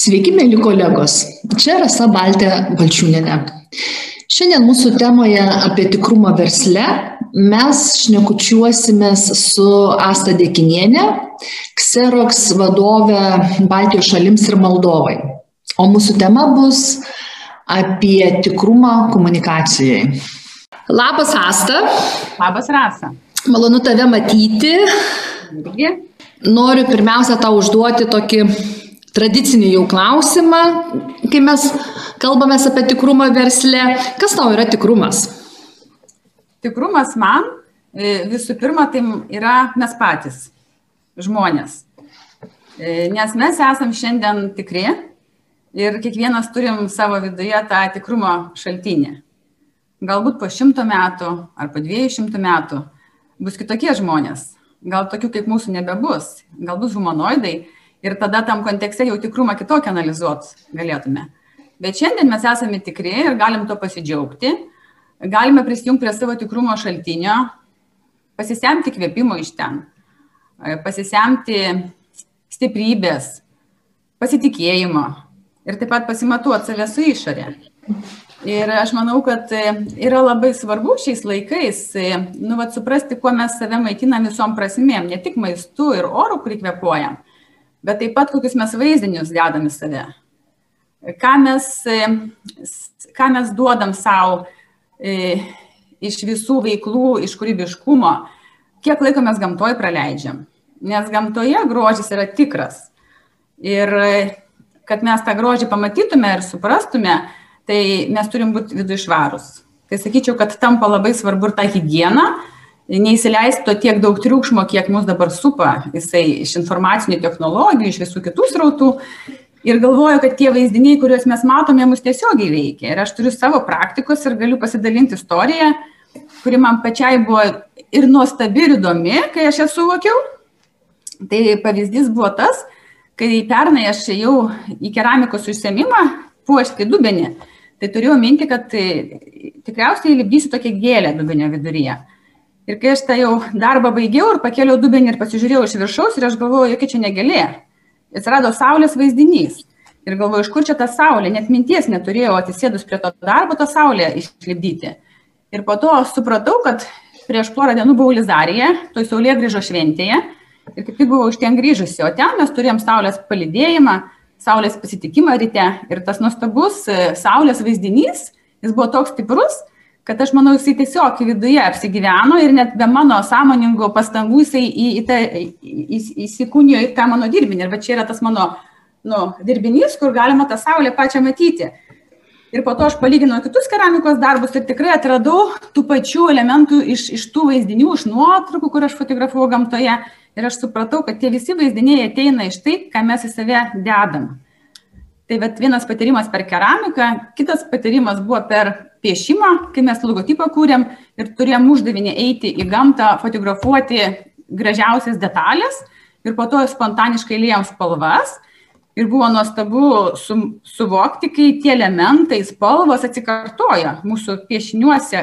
Sveiki, mėly kolegos. Čia Rasa Baltė Balčiūnėne. Šiandien mūsų temoje apie tikrumą versle mes šnekučiuosimės su Asta Dėkinienė, Xerox vadovė Baltijos šalims ir Moldovai. O mūsų tema bus apie tikrumą komunikacijai. Labas Asta. Labas Rasa. Malonu tave matyti. Irgi. Noriu pirmiausia tau užduoti tokį tradicinį jau klausimą, kai mes kalbame apie tikrumą versle. Kas tau yra tikrumas? Tikrumas man e, visų pirma tai yra mes patys, žmonės. E, nes mes esam šiandien tikri ir kiekvienas turim savo viduje tą tikrumo šaltinį. Galbūt po šimto metų ar po dviejų šimtų metų bus kitokie žmonės. Gal tokių kaip mūsų nebebus. Gal bus humanoidai ir tada tam kontekste jau tikrumą kitokį analizuot galėtume. Bet šiandien mes esame tikri ir galim to pasidžiaugti, galime prisijungti prie savo tikrumo šaltinio, pasisemti kvėpimo iš ten, pasisemti stiprybės, pasitikėjimo ir taip pat pasimatuoti save su išorė. Ir aš manau, kad yra labai svarbu šiais laikais, nu, vat, suprasti, kuo mes save maitinam visom prasmėm, ne tik maistu ir oru, kurį kvepuojam, bet taip pat kokius mes vaizdinius dedam į save. Ką mes, ką mes duodam savo e, iš visų veiklų, iš kūrybiškumo, kiek laiko mes gamtoje praleidžiam. Nes gamtoje grožis yra tikras. Ir kad mes tą grožį pamatytume ir suprastume, tai mes turim būti vidų išvarus. Tai sakyčiau, kad tampa labai svarbu ir ta hygiena, neįsileisti to tiek daug triukšmo, kiek mus dabar supa, jisai iš informacinių technologijų, iš visų kitų srautų. Ir galvoju, kad tie vaizdiniai, kuriuos mes matome, mus tiesiogiai veikia. Ir aš turiu savo praktikos ir galiu pasidalinti istoriją, kuri man pačiai buvo ir nuostabi, ir įdomi, kai aš ją suvokiau. Tai pavyzdys buvo tas, kai pernai aš ėjau į keramikos užsiemimą, puošti dubenį, tai turėjau minti, kad tai, tikriausiai lipdysiu tokią gėlę dubenio viduryje. Ir kai aš tą jau darbą baigiau ir pakėliau dubenį ir pasižiūrėjau iš viršaus ir aš galvoju, jokia čia negalė. Atsirado saulės vaizdinys. Ir galvoju, iš kur čia ta saulė, net minties neturėjau atsisėdus prie to darbo tą saulę išlipdyti. Ir po to supratau, kad prieš porą dienų buvau Lizarėje, toj saulė grįžo šventėje. Ir kaip tik buvau iš ten grįžusi, o ten mes turėjom saulės palidėjimą, saulės pasitikimą ryte. Ir tas nuostabus e, saulės vaizdinys, jis buvo toks stiprus, kad aš manau, jisai tiesiog viduje apsigyveno ir net be mano sąmoningo pastangų jisai į, į tą, į, įsikūnijo į tą mano dirbinį. Ir va čia yra tas mano nu, dirbinys, kur galima tą saulę pačią matyti. Ir po to aš palyginau kitus keramikos darbus ir tikrai atradau tų pačių elementų iš, iš tų vaizdinių, iš nuotraukų, kur aš fotografavau gamtoje. Ir aš supratau, kad tie visi vaizdiniai ateina iš tai, ką mes į save dedam. Tai bet vienas patyrimas per keramiką, kitas patyrimas buvo per piešimą, kai mes logotipą kūrėm ir turėjom uždavinį eiti į gamtą, fotografuoti gražiausias detalės ir po to spontaniškai liejom spalvas. Ir buvo nuostabu su, suvokti, kai tie elementai, spalvos atsikartoja mūsų piešiniuose,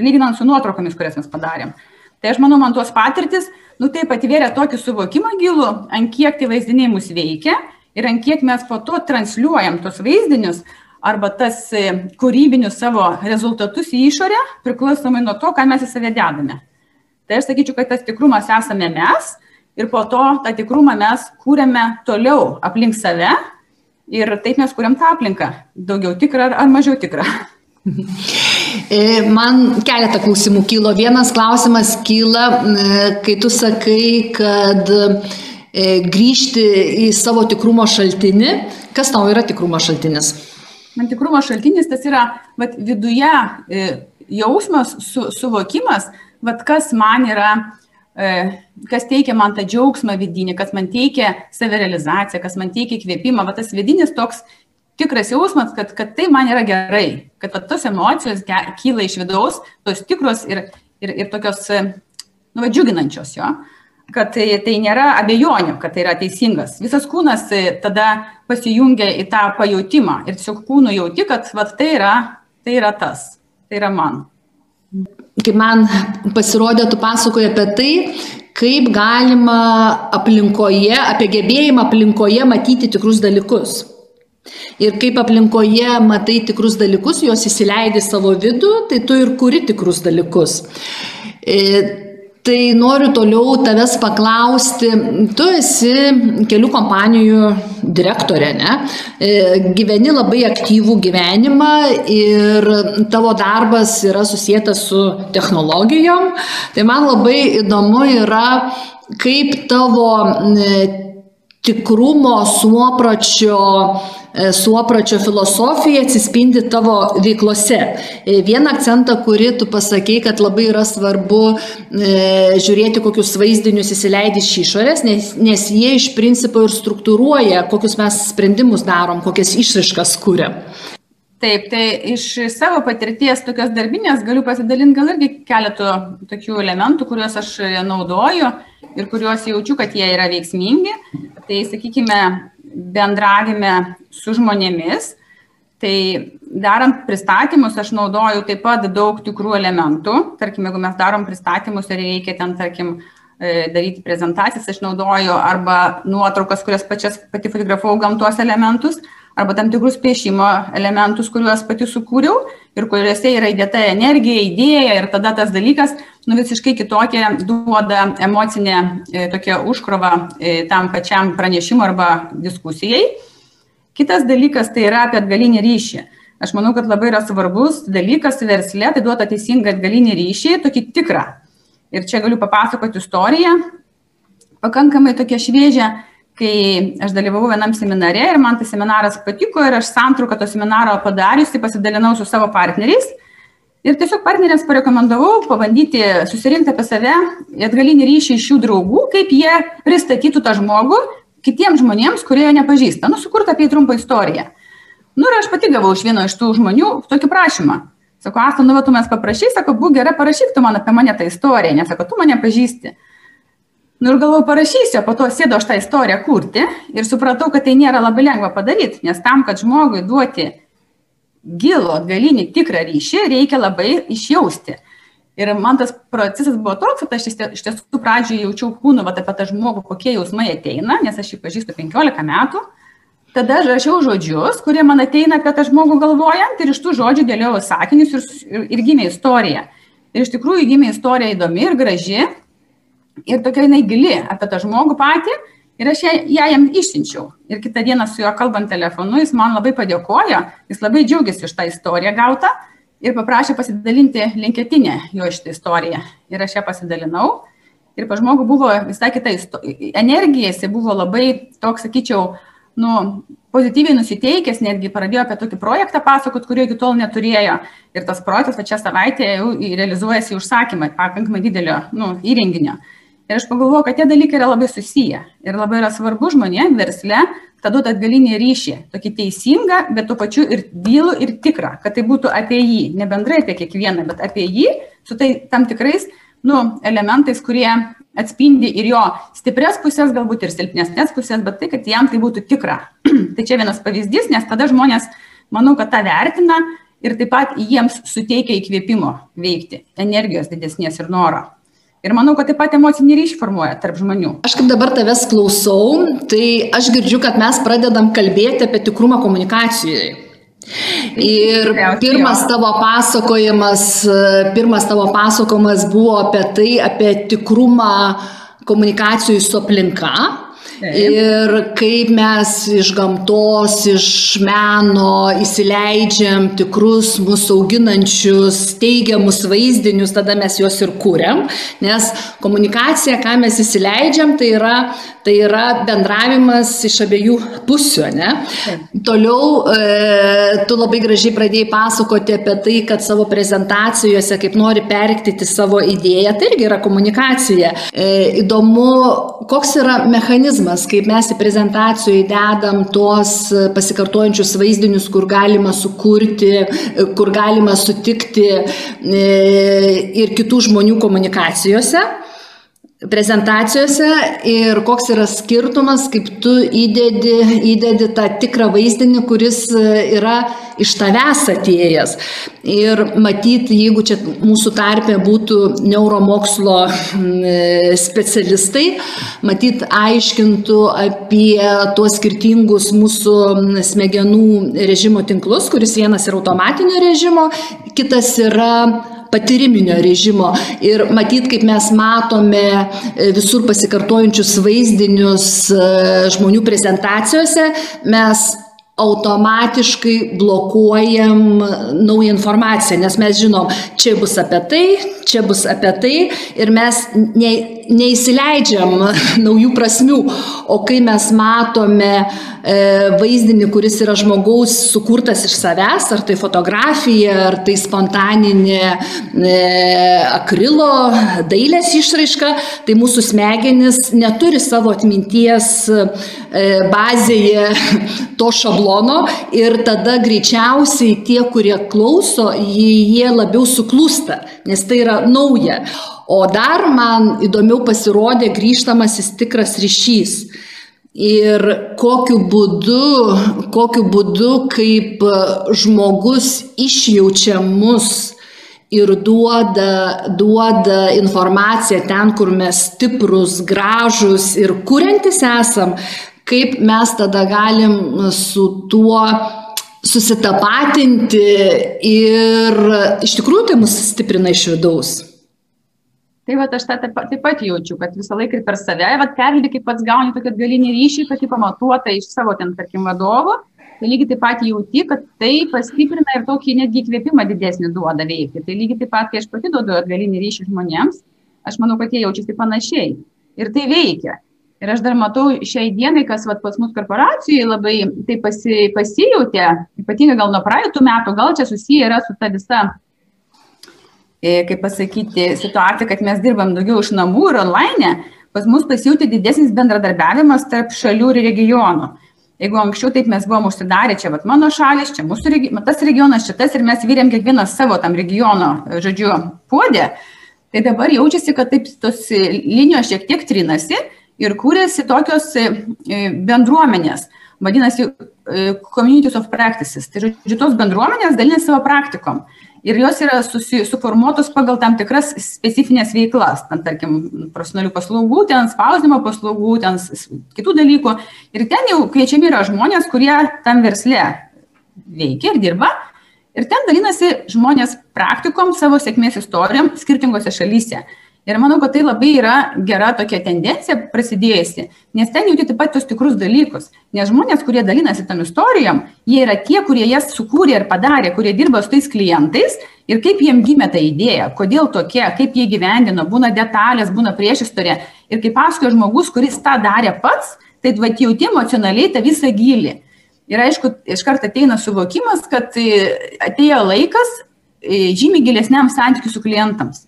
lyginant su nuotraukomis, kurias mes padarėm. Tai aš manau, man tuos patirtis, nu taip atvėrė tokį suvokimą gilų, ant kiek tie vaizdiniai mus veikia ir ant kiek mes po to transliuojam tos vaizdinius arba tas e, kūrybinius savo rezultatus į išorę, priklausomai nuo to, ką mes į save dedame. Tai aš sakyčiau, kad tas tikrumas esame mes ir po to tą tikrumą mes kūrėme toliau aplink save ir taip mes kūrėm tą aplinką, daugiau tikrą ar mažiau tikrą. E, man keletą klausimų kilo. Vienas klausimas kyla, kai tu sakai, kad E, grįžti į savo tikrumo šaltinį. Kas tau yra tikrumo šaltinis? Man tikrumo šaltinis tas yra vat, viduje e, jausmas, su, suvokimas, vat, kas man yra, e, kas teikia man tą džiaugsmą vidinį, kas man teikia savirealizaciją, kas man teikia įkvėpimą. Vat, tas vidinis toks tikras jausmas, kad, kad tai man yra gerai, kad vat, tos emocijos kyla iš vidaus, tos tikros ir, ir, ir tokios, nu, va, džiuginančios jo. Kad tai, tai nėra abejonių, kad tai yra teisingas. Visas kūnas e, tada pasijungia į tą pajūtimą ir tiesiog kūnų jauti, kad vat, tai, yra, tai yra tas, tai yra man. Kai man pasirodė, tu pasakoji apie tai, kaip galima aplinkoje, apie gebėjimą aplinkoje matyti tikrus dalykus. Ir kaip aplinkoje matai tikrus dalykus, juos įsileidi savo vidų, tai tu ir kuri tikrus dalykus. E, tai noriu toliau tavęs paklausti, tu esi kelių kompanijų direktorė, ne? E, gyveni labai aktyvų gyvenimą ir tavo darbas yra susijęs su technologijom. Tai man labai įdomu yra, kaip tavo tikrumo, suopračio E, suopračio filosofija atsispindi tavo veiklose. E, vieną akcentą, kurį tu pasakei, kad labai yra svarbu e, žiūrėti, kokius vaizdinius įsileidi iš išorės, nes, nes jie iš principo ir struktūruoja, kokius mes sprendimus darom, kokias išraiškas kūrėm. Taip, tai iš savo patirties tokios darbinės galiu pasidalinti gal irgi keletų tokių elementų, kuriuos aš naudoju ir kuriuos jaučiu, kad jie yra veiksmingi. Tai sakykime, bendravime su žmonėmis. Tai darant pristatymus aš naudoju taip pat daug tikrų elementų. Tarkim, jeigu mes darom pristatymus ir reikia ten, tarkim, e, daryti prezentacijas, aš naudoju arba nuotraukas, kurias pačias pati fotografavau gamtos elementus, arba tam tikrus piešimo elementus, kuriuos pati sukūriau ir kuriuose yra įdėta energija, idėja ir tada tas dalykas nu, visiškai kitokią duoda emocinę e, tokią užkrovą e, tam pačiam pranešimui arba diskusijai. Kitas dalykas tai yra apie atgalinį ryšį. Aš manau, kad labai yra svarbus dalykas versle, tai duoda teisingą atgalinį ryšį, tokį tikrą. Ir čia galiu papasakoti istoriją, pakankamai tokia šviežia, kai aš dalyvavau vienam seminare ir man tas seminaras patiko ir aš santrauką to seminaro padariusi pasidalinau su savo partneriais. Ir tiesiog partneriams parekomendavau pabandyti susirinkti apie save atgalinį ryšį iš jų draugų, kaip jie pristatytų tą žmogų kitiems žmonėms, kurie jo nepažįsta. Nu, sukurta apie trumpą istoriją. Nu, ir aš pati gavau iš vieno iš tų žmonių tokį prašymą. Sako, Asta, nu, va, tu mes paprašy, sako, būk gera, parašyk tu man apie mane tą istoriją, nes sako, tu mane pažįsti. Nu ir galvoju, parašysiu, po to sėdo aš tą istoriją kurti ir supratau, kad tai nėra labai lengva padaryti, nes tam, kad žmogui duoti gilų, atgalinį, tikrą ryšį, reikia labai išjausti. Ir man tas procesas buvo toks, kad aš iš tiesų pradžioje jaučiau kūną vat, apie tą žmogų, kokie jausmai ateina, nes aš jį pažįstu 15 metų. Tada aš rašiau žodžius, kurie man ateina apie tą žmogų galvojant ir iš tų žodžių dėliau sakinius ir, ir, ir gimė istorija. Ir iš tikrųjų gimė istorija įdomi ir graži ir tokia jinai gili apie tą žmogų patį. Ir aš ją, ją jam išsiunčiau. Ir kitą dieną su juo kalbant telefonu, jis man labai padėkojo, jis labai džiaugiasi iš tą istoriją gautą ir paprašė pasidalinti linketinę jo šitą istoriją. Ir aš ją pasidalinau. Ir pa žmogų buvo visai kita energija, jis buvo labai toks, sakyčiau, nu, pozityviai nusiteikęs, netgi pradėjo apie tokį projektą pasakot, kurio iki tol neturėjo. Ir tas projektas va čia savaitę jau realizuojasi užsakymą, pakankamai didelio nu, įrenginio. Ir aš pagalvojau, kad tie dalykai yra labai susiję. Ir labai yra svarbu žmonėms versle tą duot atgalinį ryšį, tokį teisingą, bet tuo pačiu ir gilų ir tikrą, kad tai būtų apie jį, ne bendrai apie kiekvieną, bet apie jį su tai tam tikrais nu, elementais, kurie atspindi ir jo stiprias pusės, galbūt ir silpnesnės pusės, bet tai, kad jam tai būtų tikra. tai čia vienas pavyzdys, nes tada žmonės, manau, kad tą vertina ir taip pat jiems suteikia įkvėpimo veikti, energijos didesnės ir noro. Ir manau, kad taip pat emocinį ryšį formuoja tarp žmonių. Aš kaip dabar tavęs klausau, tai aš girdžiu, kad mes pradedam kalbėti apie tikrumą komunikacijoje. Ir pirmas tavo pasakojimas, pirmas tavo pasakojimas buvo apie tai, apie tikrumą komunikacijų su aplinka. Ir kaip mes iš gamtos, iš meno įsileidžiam tikrus mūsų auginančius teigiamus vaizdinius, tada mes juos ir kūriam. Nes komunikacija, ką mes įsileidžiam, tai yra Tai yra bendravimas iš abiejų pusių, ne? Toliau e, tu labai gražiai pradėjai pasakoti apie tai, kad savo prezentacijose, kaip nori perktyti savo idėją, tai irgi yra komunikacija. E, įdomu, koks yra mechanizmas, kaip mes į prezentacijų įdedam tuos pasikartojančius vaizdinius, kur galima sukurti, kur galima sutikti e, ir kitų žmonių komunikacijose. Prezentacijose ir koks yra skirtumas, kaip tu įdedi, įdedi tą tikrą vaizdinį, kuris e, yra iš tavęs atėjęs. Ir matyt, jeigu čia mūsų tarpė būtų neuromokslo e, specialistai, matyt, aiškintų apie tuos skirtingus mūsų smegenų režimo tinklus, kuris vienas yra automatinio režimo, kitas yra patyriminio režimo. Ir matyt, kaip mes matome e, visur pasikartojančius vaizdinius e, žmonių prezentacijose, mes automatiškai blokuojam naują informaciją, nes mes žinom, čia bus apie tai, čia bus apie tai ir mes ne, neįsileidžiam naujų prasmių. O kai mes matome E, vaizdinį, kuris yra žmogaus sukurtas iš savęs, ar tai fotografija, ar tai spontaninė e, akrilo dailės išraiška, tai mūsų smegenis neturi savo atminties e, bazėje to šablono ir tada greičiausiai tie, kurie klauso, jie labiau suklūsta, nes tai yra nauja. O dar man įdomiau pasirodė grįžtamasis tikras ryšys Ir kokiu būdu, kokiu būdu, kaip žmogus išjaučia mus ir duoda, duoda informaciją ten, kur mes stiprus, gražus ir kuriantis esam, kaip mes tada galim su tuo susitapatinti ir iš tikrųjų tai mus stiprina iš vidaus. Tai va, aš tą taip, taip pat jaučiu, kad visą laiką per save, va, perlį, kaip pats gauni tokį galinį ryšį, tokį pamatuotą iš savo ten, tarkim, vadovo, tai lygiai taip pat jauti, kad tai pastiprina ir tokį netgi įkvėpimą didesnį duoda veikti. Tai lygiai taip pat, kai aš pati duodu atgalinį ryšį žmonėms, aš manau, kad jie jaučiasi panašiai. Ir tai veikia. Ir aš dar matau šiai dienai, kas vat, pas mus korporacijai labai tai pasi, pasijautė, ypatingai gal nuo praeitų metų, gal čia susiję yra su ta visa E, kaip pasakyti, situacija, kad mes dirbam daugiau iš namų ir online, pas mus pasijūti didesnis bendradarbiavimas tarp šalių ir regionų. Jeigu anksčiau taip mes buvom užsidarę, čia vat, mano šalis, čia mūsų regi tas regionas, šitas ir mes vyrėm kiekvienas savo tam regiono, žodžiu, puodė, tai dabar jaučiasi, kad taip tos linijos šiek tiek trinasi ir kūrėsi tokios e, bendruomenės. Vadinasi, e, communities of practices. Tai žodžiu, tos bendruomenės dalinasi savo praktikom ir jos yra susi, suformuotos pagal tam tikras specifines veiklas, ten, tarkim, profesionalių paslaugų, ten spausdimo paslaugų, ten kitų dalykų. Ir ten jau kviečiami yra žmonės, kurie tam versle veikia ir dirba. Ir ten dalinasi žmonės praktikom, savo sėkmės istorijom skirtingose šalyse. Ir manau, kad tai labai yra gera tokia tendencija prasidėjusi, nes ten jauti taip pat tos tikrus dalykus. Nes žmonės, kurie dalinasi tam istorijom, jie yra tie, kurie jas sukūrė ir padarė, kurie dirba su tais klientais ir kaip jiem gimė ta idėja, kodėl tokie, kaip jie gyvendino, būna detalės, būna priešistorė. Ir kaip pasakoja žmogus, kuris tą darė pats, tai jauti emocionaliai tą visą gilį. Ir aišku, iš karto ateina suvokimas, kad e, atėjo laikas e, žymiai gilesniam santykiu su,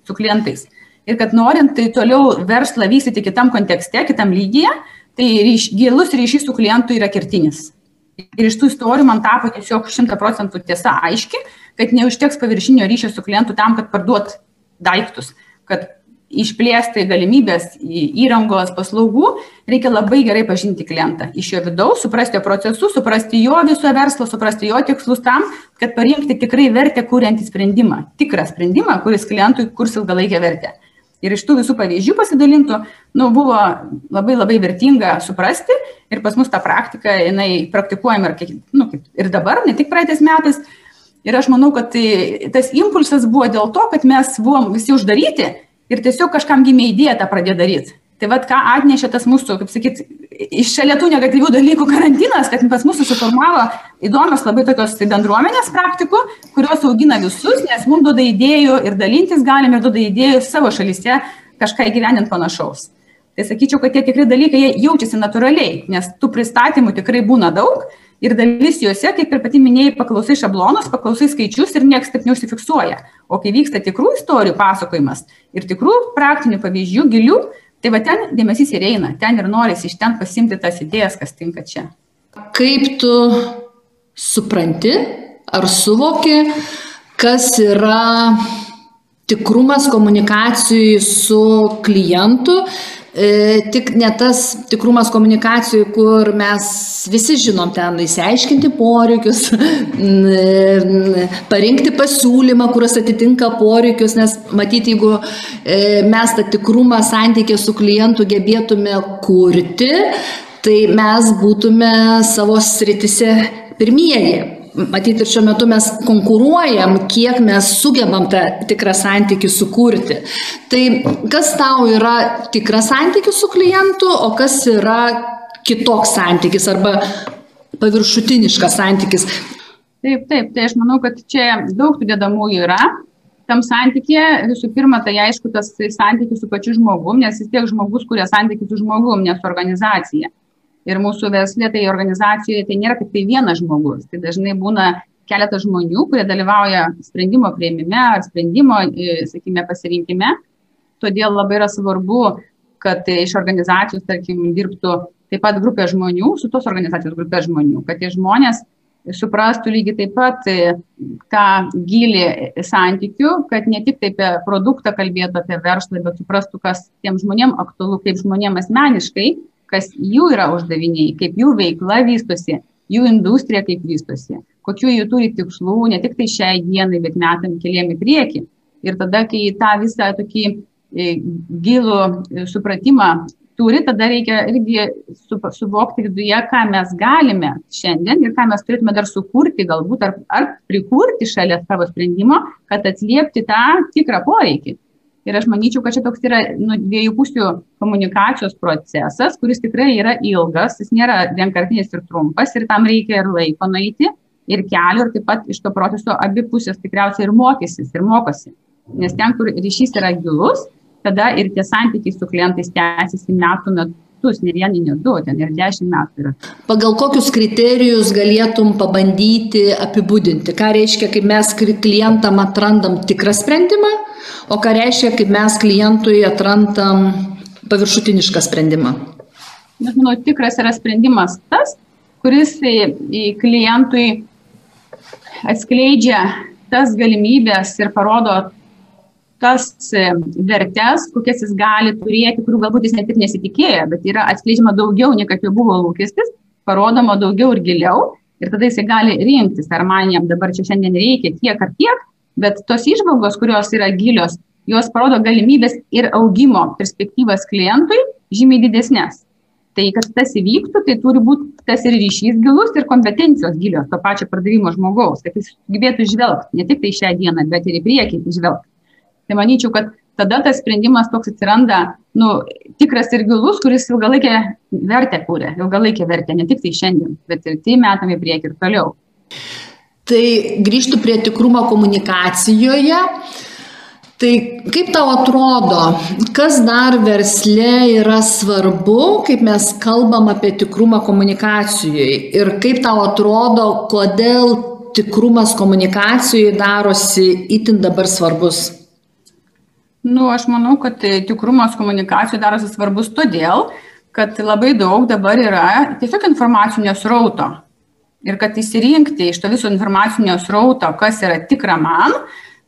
su klientais ir kad norint tai toliau verslą vystyti kitam kontekste, kitam lygyje, tai ryš, gilus ryšys su klientu yra kertinis. Ir iš tų istorijų man tapo tiesiog šimta procentų tiesa aiški, kad neužteks paviršinio ryšio su klientu tam, kad parduot daiktus, kad išplėsti galimybės įrangos paslaugų, reikia labai gerai pažinti klientą iš jo vidaus, suprasti jo procesus, suprasti jo viso verslo, suprasti jo tikslus tam, kad parinkti tikrai vertę kūrentį sprendimą, tikrą sprendimą, kuris klientui kurs ilgalaikę vertę ir iš tų visų pavyzdžių pasidalintų, nu, buvo labai labai vertinga suprasti ir pas mus ta praktika, jinai praktikuojama ir, nu, ir dabar, ne tik praeitais metais. Ir aš manau, kad tai, tas impulsas buvo dėl to, kad mes buvom visi uždaryti ir tiesiog kažkam gimė idėja tą pradėti daryti. Tai vad ką atnešė tas mūsų, kaip sakyt, iš šalia tų negatyvių dalykų karantinas, kad pas mus susiformavo įdomios labai tokios bendruomenės praktikų, kurios augina visus, nes mums duoda idėjų ir dalintis galime ir duoda idėjų savo šalyse kažką įgyvendinti panašaus. Tai sakyčiau, kad tie tikrai dalykai jaučiasi natūraliai, nes tų pristatymų tikrai būna daug ir dalis juose, kaip ir pati minėjai, paklausai šablonus, paklausai skaičius ir niekas taip neužsifiksuoja. O kai vyksta tikrų istorijų pasakojimas ir tikrų praktinių pavyzdžių, gilių, Tai va ten dėmesys ir eina, ten ir norisi iš ten pasimti tas idėjas, kas tinka čia. Kaip tu supranti ar suvoki, kas yra tikrumas komunikacijai su klientu tik ne tas tikrumas komunikacijų, kur mes visi žinom ten įsiaiškinti poreikius, parinkti pasiūlymą, kuris atitinka poreikius, nes matyti, jeigu e, mes tą tikrumą santykį su klientu gebėtume kurti, tai mes būtume savo sritise pirmieji matyt ir šiuo metu mes konkuruojam, kiek mes sugebam tą tikrą santykių sukurti. Tai kas tau yra tikras santykis su klientu, o kas yra kitoks santykis arba paviršutiniškas santykis. Taip, taip, tai aš manau, kad čia daug tų dedamųjų yra. Tam santykė, visų pirma, tai aišku, tas santykis su pačiu žmogum, nes vis tiek žmogus kuria santykį su žmogum, ne su organizacija ir mūsų versle, tai organizacijoje tai nėra tik tai vienas žmogus, tai dažnai būna keletas žmonių, kurie dalyvauja sprendimo prieimime ar sprendimo, e, sakykime, pasirinkime. Todėl labai yra svarbu, kad iš organizacijos, tarkim, dirbtų taip pat grupė žmonių, su tos organizacijos grupė žmonių, kad tie žmonės suprastų lygiai taip pat e, tą gilį santykių, kad ne tik apie produktą kalbėtų apie verslą, bet suprastų, kas tiem žmonėm aktualu, kaip žmonėm asmeniškai kas jų yra uždaviniai, kaip jų veikla vystosi, jų industrija kaip vystosi, kokiu jų turi tikslų, ne tik tai šiai dienai, bet metam keliam į priekį. Ir tada, kai tą visą tokį e, gilų e, supratimą turi, tada reikia irgi suvokti viduje, ką mes galime šiandien ir ką mes turėtume dar sukurti, galbūt ar, ar prikurti šalia savo sprendimo, kad atliepti tą tikrą poreikį. Ir aš manyčiau, kad čia toks yra nu, dviejų pusių komunikacijos procesas, kuris tikrai yra ilgas, jis nėra vienkartinis ir trumpas ir tam reikia ir laiko nueiti, ir kelių, ir taip pat iš to proceso abi pusės tikriausiai ir mokysis, ir mokosi. Nes ten, kur ryšys yra gilus, tada ir tie santykiai su klientais tęsiasi metų metus, ne vieni, ne du, ten ir dešimt metų yra. Pagal kokius kriterijus galėtum pabandyti apibūdinti, ką reiškia, kai mes klientam atrandam tikrą sprendimą, O ką reiškia, kaip mes klientui atrandam paviršutinišką sprendimą? Aš manau, tikras yra sprendimas tas, kuris klientui atskleidžia tas galimybės ir parodo tas vertes, kokias jis gali turėti, kurių galbūt jis net ir nesitikėjo, bet yra atskleidžiama daugiau, nei kad jau buvo lūkestis, parodoma daugiau ir giliau ir tada jisai gali rinktis, ar man jam dabar čia šiandien reikia tiek ar tiek, bet tos išvalgos, kurios yra gilios, jos parodo galimybės ir augimo perspektyvas klientui žymiai didesnės. Tai, kad tas įvyktų, tai turi būti tas ir ryšys gilus, ir kompetencijos gilios to pačio pardavimo žmogaus, kad jis gebėtų žvelgti ne tik tai šią dieną, bet ir į priekį žvelgti. Tai manyčiau, kad tada tas sprendimas toks atsiranda, nu, tikras ir gilus, kuris ilgalaikę vertę kūrė, ilgalaikę vertę, ne tik tai šiandien, bet ir tai metam į priekį ir toliau. Tai grįžtų prie tikrumo komunikacijoje. Tai kaip tau atrodo, kas dar versle yra svarbu, kaip mes kalbam apie tikrumą komunikacijoje ir kaip tau atrodo, kodėl tikrumas komunikacijoje darosi itin dabar svarbus? Nu, aš manau, kad tikrumas komunikacijoje darosi svarbus todėl, kad labai daug dabar yra tiesiog informacinio srauto ir kad išsirinkti iš to viso informacinio srauto, kas yra tikra man,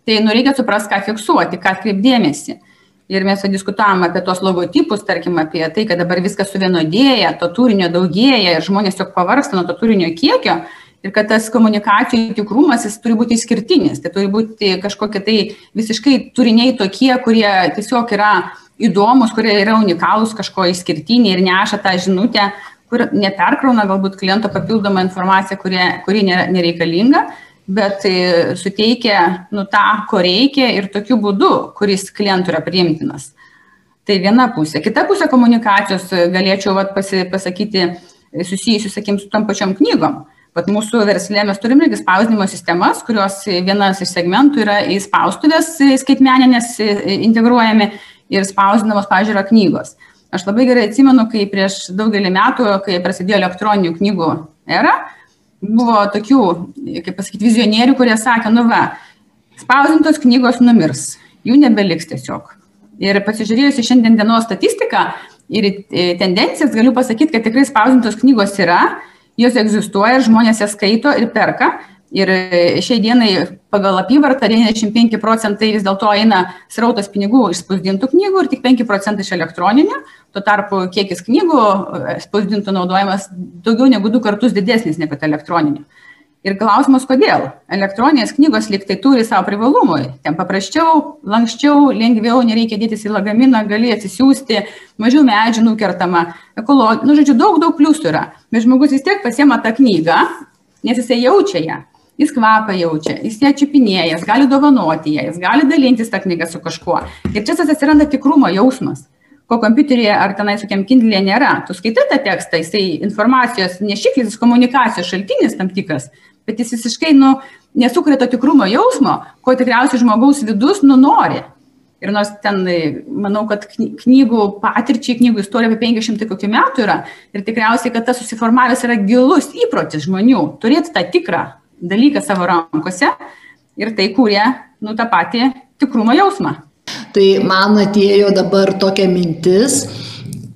tai nu reikia suprasti, ką fiksuoti, ką atkreipdėmėsi. Ir mes diskutavom apie tos logotipus, tarkim, apie tai, kad dabar viskas suvienodėja, to turinio daugėja ir žmonės tiesiog pavarsta nuo to turinio kiekio. Ir kad tas komunikacijų tikrumas, jis turi būti išskirtinis. Tai turi būti kažkokie tai visiškai turiniai tokie, kurie tiesiog yra įdomus, kurie yra unikalūs, kažko išskirtiniai ir neša tą žinutę, kur neperkrauna galbūt kliento papildomą informaciją, kurie, kuri nereikalinga, bet tai suteikia nu, tą, ko reikia ir tokiu būdu, kuris klientui yra priimtinas. Tai viena pusė. Kita pusė komunikacijos galėčiau vat, pasi, pasakyti susijusiu, sakykim, su tom pačiom knygom. Vat mūsų verslė mes turime irgi spausdinimo sistemas, kurios vienas iš segmentų yra į spaustuvės skaitmeninės integruojami ir spausdinamos, pažiūrėjau, knygos. Aš labai gerai atsimenu, kai prieš daugelį metų, kai prasidėjo elektroninių knygų era, buvo tokių, kaip pasakyti, vizionierių, kurie sakė, nu va, spausdintos knygos numirs, jų nebeliks tiesiog. Ir pasižiūrėjus į šiandien dienos statistiką ir tendencijas, galiu pasakyti, kad tikrai spausdintos knygos yra, jos egzistuoja, žmonės jas skaito ir perka, Ir šiai dienai pagal apyvartą 95 procentai vis dėlto eina srautas pinigų iš spausdintų knygų ir tik 5 procentai iš elektroninių. Tuo tarpu kiekis knygų spausdintų naudojamas daugiau negu du kartus didesnis negu elektroninių. Ir klausimas, kodėl? Elektroninės knygos liktai turi savo privalumui. Ten paprasčiau, lankščiau, lengviau, nereikia dėtis į lagaminą, gali atsisiųsti, mažiau medžių nukertama, ekologija, nu, žodžiu, daug, daug pliusų yra. Bet žmogus vis tiek pasiema tą knygą, nes jisai jaučia ją. Jis kvapą jaučia, jis ją čiupinėja, jis gali dovanoti ją, jis gali dalintis tą knygą su kažkuo. Ir čia tas atsiranda tikrumo jausmas ko kompiuteryje ar tenais kokiam kindlėje nėra. Tu skaitai tą tekstą, jisai informacijos nešiklis, komunikacijos šaltinis tam tikras, bet jis visiškai nu, nesukuria to tikrumo jausmo, ko tikriausiai žmogaus vidus nu nori. Ir nors ten, manau, kad knygų patirčiai, knygų istorija apie 500 kokių metų yra, ir tikriausiai, kad tas susiformavęs yra gilus įprotis žmonių turėti tą tikrą dalyką savo rankose ir tai kūrė, nu, tą patį tikrumo jausmą. Tai man atėjo dabar tokia mintis,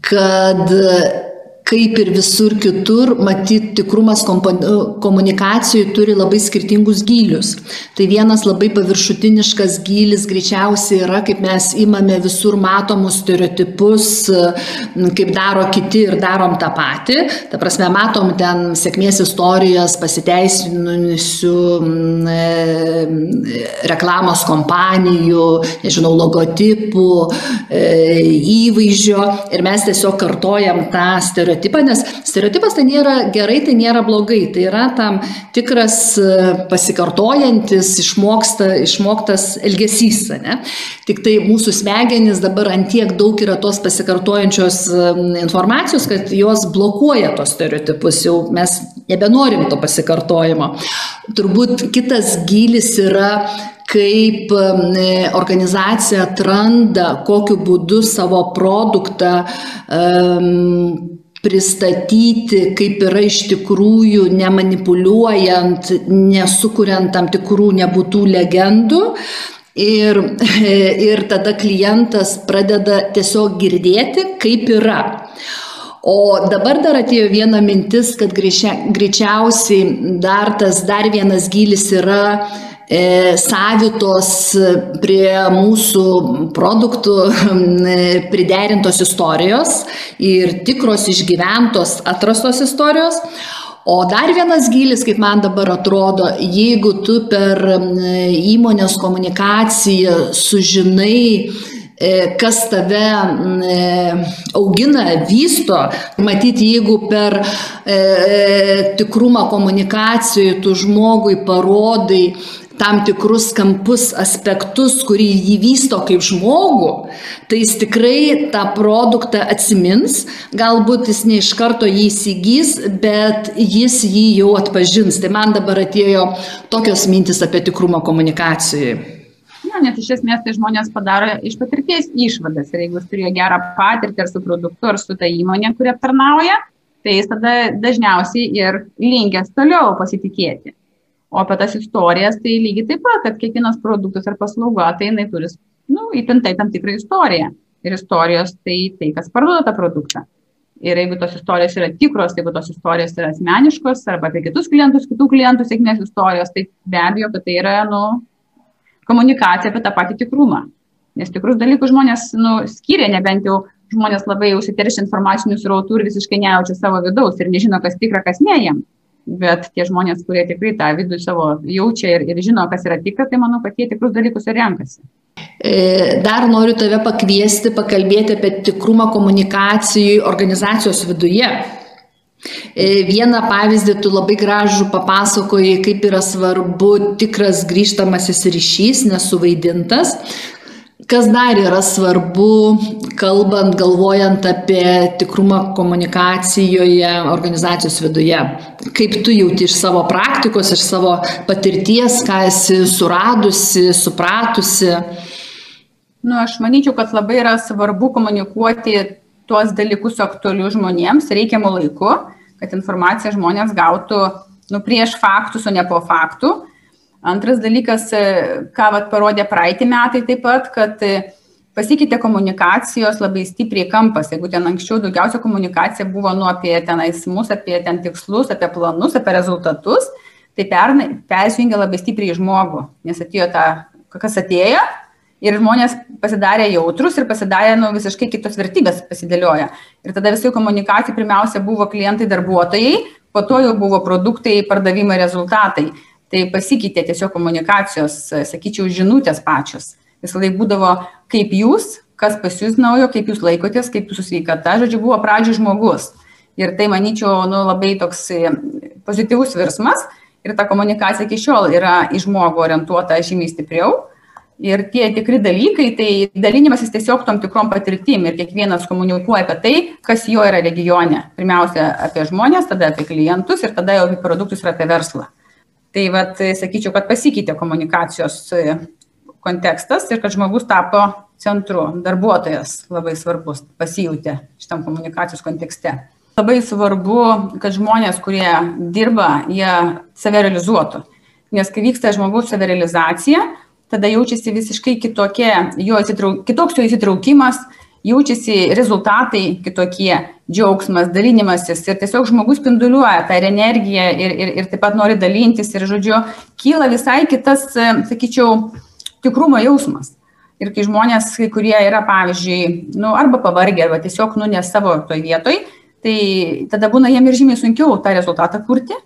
kad kaip ir visur kitur, matyt, tikrumas komunikacijai turi labai skirtingus gylius. Tai vienas labai paviršutiniškas gylis greičiausiai yra, kaip mes imame visur matomus stereotipus, kaip daro kiti ir darom tą patį. Ta prasme, matom ten sėkmės istorijas, pasiteisinusių e, reklamos kompanijų, nežinau, logotipų, e, įvaizdžio ir mes tiesiog kartojam tą stereotipą stereotipą, nes stereotipas tai nėra gerai, tai nėra blogai, tai yra tam tikras e, pasikartojantis, išmoksta, išmoktas elgesys. Ne? Tik tai mūsų smegenys dabar antiek daug yra tos pasikartojančios e, informacijos, kad jos blokuoja tos stereotipus, jau mes nebenorim to pasikartojimo. Turbūt kitas gylis yra kaip organizacija atranda, kokiu būdu savo produktą um, pristatyti, kaip yra iš tikrųjų, nemanipuliuojant, nesukuriant tam tikrų nebūtų legendų. Ir, ir tada klientas pradeda tiesiog girdėti, kaip yra. O dabar dar atėjo viena mintis, kad greičiausiai dar tas dar vienas gylis yra savitos prie mūsų produktų e, priderintos istorijos ir tikros išgyventos atrastos istorijos. O dar vienas gylis, kaip man dabar atrodo, jeigu tu per įmonės komunikaciją sužinai, e, kas tave augina, vysto. Matyti, jeigu per e, tikrumą komunikacijoje tu žmogui parodai tam tikrus kampus, aspektus, kurį jį vysto kaip žmogų, tai jis tikrai tą produktą atsimins, galbūt jis ne iš karto jį įsigys, bet jis jį jau atpažins. Tai man dabar atėjo tokios mintis apie tikrumą komunikacijai. Na, nes iš esmės tai žmonės padaro iš patirties išvadas. Ir jeigu jis turėjo gerą patirtį ar su produktu, ar su ta įmonė, kuri aptarnauja, tai jis tada dažniausiai ir linkęs toliau pasitikėti. O apie tas istorijas, tai lygiai taip pat, kad kiekvienas produktas ar paslauga, tai jinai turi, nu, įpintai tam tikrą istoriją. Ir istorijos tai tai, kas parduoda tą produktą. Ir jeigu tos istorijos yra tikros, jeigu tos istorijos yra asmeniškos arba apie kitus klientus, kitų klientų sėkmės istorijos, tai be abejo, kad tai yra nu, komunikacija apie tą patį tikrumą. Nes tikrus dalykus žmonės nu, skiria, nebent jau žmonės labai užsiteršia informacinių srautų ir visiškai nejaučia savo vidaus ir nežino, kas tikra, kas ne jiems bet tie žmonės, kurie tikrai tą vidų savo jaučia ir, ir žino, kas yra tikra, tai manau, kad jie tikrus dalykus ir renkasi. E, dar noriu tave pakviesti pakalbėti apie tikrumą komunikacijai organizacijos viduje. E, vieną pavyzdį tu labai gražų papasakojai, kaip yra svarbu tikras grįžtamasis ryšys, nesuvaidintas. Kas dar yra svarbu, kalbant, galvojant apie tikrumą komunikacijoje organizacijos viduje? Kaip tu jauti iš savo praktikos, iš savo patirties, ką esi suradusi, supratusi? Nu, aš manyčiau, kad labai yra svarbu komunikuoti tuos dalykus aktualius žmonėms reikiamų laiku, kad informaciją žmonės gautų nu, prieš faktus, o ne po faktų Antras dalykas, e, ką vat, parodė praeitį metai taip pat, kad e, pasikeitė komunikacijos labai stipriai kampas. Jeigu ten anksčiau daugiausia komunikacija buvo nu, apie tenais mus, apie ten tikslus, apie planus, apie rezultatus, tai pernai persijungė labai stipriai žmogų, nes atėjo ta, kas atėjo ir žmonės pasidarė jautrus ir pasidarė nu, visiškai kitos vertybės pasidėlioja. Ir tada visų komunikacijų pirmiausia buvo klientai darbuotojai, po to jau buvo produktai, pardavimai, rezultatai. Tai pasikeitė tiesiog komunikacijos, sakyčiau, žinutės pačios. Visą laiką būdavo kaip jūs, kas pas jūs naujo, kaip jūs laikotės, kaip jūsų sveikata, žodžiu, buvo pradžio žmogus. Ir tai, manyčiau, nu, labai toks pozityvus virsmas ir ta komunikacija iki šiol yra į žmogų orientuota žymiai stipriau. Ir tie tikri dalykai, tai dalinimasis tiesiog tom tikrom patirtim ir kiekvienas komunikuoja apie tai, kas jo yra regione. Pirmiausia, apie žmonės, tada apie klientus ir tada jau apie produktus ir apie verslą. Tai vad, sakyčiau, kad pasikeitė komunikacijos kontekstas ir kad žmogus tapo centru, darbuotojas labai svarbus, pasijūtė šitam komunikacijos kontekste. Labai svarbu, kad žmonės, kurie dirba, jie save realizuotų. Nes kai vyksta žmogaus savirealizacija, tada jaučiasi visiškai kitokie, jo įsitrauk, kitoks jo įsitraukimas, jaučiasi rezultatai kitokie, džiaugsmas, dalinimasis ir tiesiog žmogus spinduliuoja tą ir energiją ir, ir, ir taip pat nori dalintis ir, žodžiu, kyla visai kitas, sakyčiau, tikrumo jausmas. Ir kai žmonės, kai kurie yra, pavyzdžiui, nu, arba pavargę, arba tiesiog, nu, ne savo toj vietoj, tai tada būna jiem ir žymiai sunkiau tą rezultatą kurti.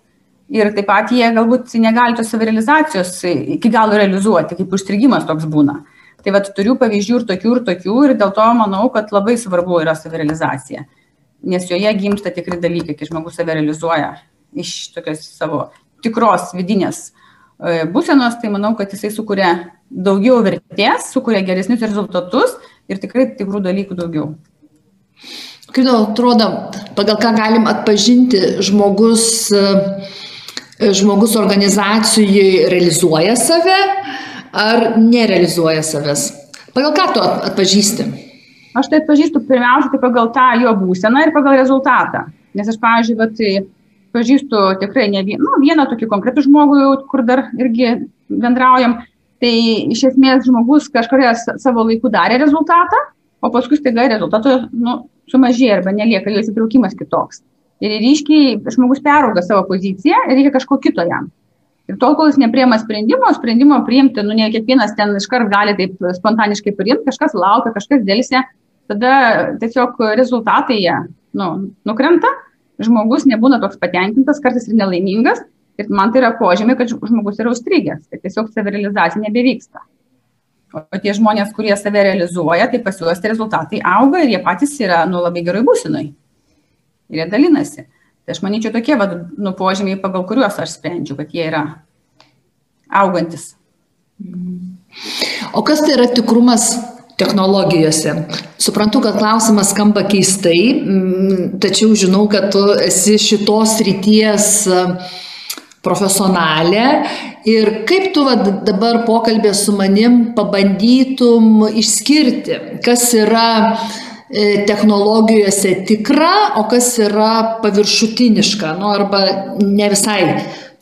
Ir taip pat jie galbūt negali tos savirealizacijos iki galo realizuoti, kaip užstrigimas toks būna. Tai vad turiu pavyzdžių ir tokių, ir tokių, ir dėl to manau, kad labai svarbu yra savirealizacija. Nes joje gimsta tikri dalykai, kai žmogus savirealizuoja iš tokios savo tikros vidinės e, būsenos, tai manau, kad jisai sukuria daugiau vertės, sukuria geresnius rezultatus ir tikrai tikrų dalykų daugiau. Kaip tau atrodo, pagal ką galim atpažinti žmogus, e, žmogus organizacijai realizuoja save ar nerealizuoja savęs? Pagal ką tu atpažįsti? Aš tai atpažįstu pirmiausia tai pagal tą jo būseną ir pagal rezultatą. Nes aš, pavyzdžiui, bet, tai pažįstu tikrai ne vien, nu, vieną tokį konkretų žmogų, kur dar irgi bendraujam. Tai iš esmės žmogus kažkuria savo laiku darė rezultatą, o paskui staiga rezultato nu, sumažėja arba nelieka jo įsitraukimas kitoks. Ir ryškiai žmogus perauga savo poziciją ir reikia kažko kito jam. Ir tol, kol jis nepriema sprendimo, sprendimo priimti, nu ne kiekvienas ten iškart gali taip spontaniškai priimti, kažkas laukia, kažkas dėlse, tada tiesiog rezultatai jie nu, nukrenta, žmogus nebūna toks patenkintas, kartais ir nelaimingas. Ir man tai yra požymė, kad žmogus yra užstrigęs, kad tiesiog savirealizacija nebevyksta. O tie žmonės, kurie save realizuoja, tai pas juos rezultatai auga ir jie patys yra nu, labai gerai būsinai. Ir jie dalinasi. Tai aš manyčiau tokie vad, nu, požymiai, pagal kuriuos aš sprendžiu, kad jie yra augantis. O kas tai yra tikrumas technologijose. Suprantu, kad klausimas skamba keistai, tačiau žinau, kad tu esi šitos ryties profesionalė ir kaip tu va, dabar pokalbė su manim pabandytum išskirti, kas yra e, technologijose tikra, o kas yra paviršutiniška, nu, arba ne visai